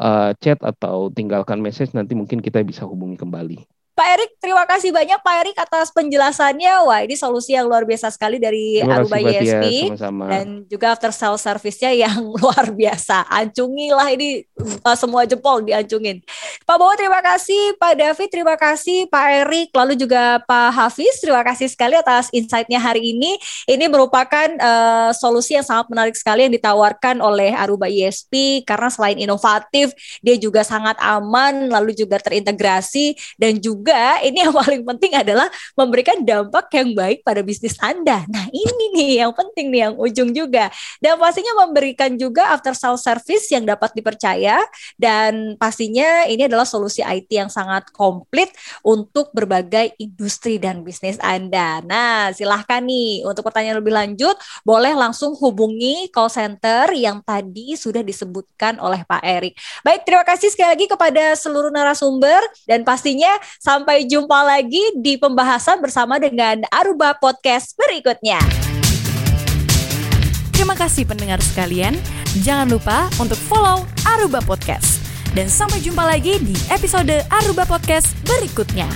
uh, chat atau tinggalkan message. Nanti mungkin kita bisa hubungi kembali. Pak Erik, terima kasih banyak Pak Erik atas penjelasannya. Wah, ini solusi yang luar biasa sekali dari Aruba ISP ya, dan juga after sales service-nya yang luar biasa. Ancungilah ini uh, semua jempol diancungin. Pak Bowo terima kasih, Pak David terima kasih, Pak Erik, lalu juga Pak Hafiz terima kasih sekali atas insight-nya hari ini. Ini merupakan uh, solusi yang sangat menarik sekali yang ditawarkan oleh Aruba ISP karena selain inovatif, dia juga sangat aman, lalu juga terintegrasi dan juga juga ini yang paling penting adalah memberikan dampak yang baik pada bisnis Anda. Nah, ini nih yang penting nih yang ujung juga. Dan pastinya memberikan juga after sales service yang dapat dipercaya dan pastinya ini adalah solusi IT yang sangat komplit untuk berbagai industri dan bisnis Anda. Nah, silahkan nih untuk pertanyaan lebih lanjut boleh langsung hubungi call center yang tadi sudah disebutkan oleh Pak Erik. Baik, terima kasih sekali lagi kepada seluruh narasumber dan pastinya Sampai jumpa lagi di pembahasan bersama dengan Aruba Podcast berikutnya. Terima kasih pendengar sekalian. Jangan lupa untuk follow Aruba Podcast. Dan sampai jumpa lagi di episode Aruba Podcast berikutnya.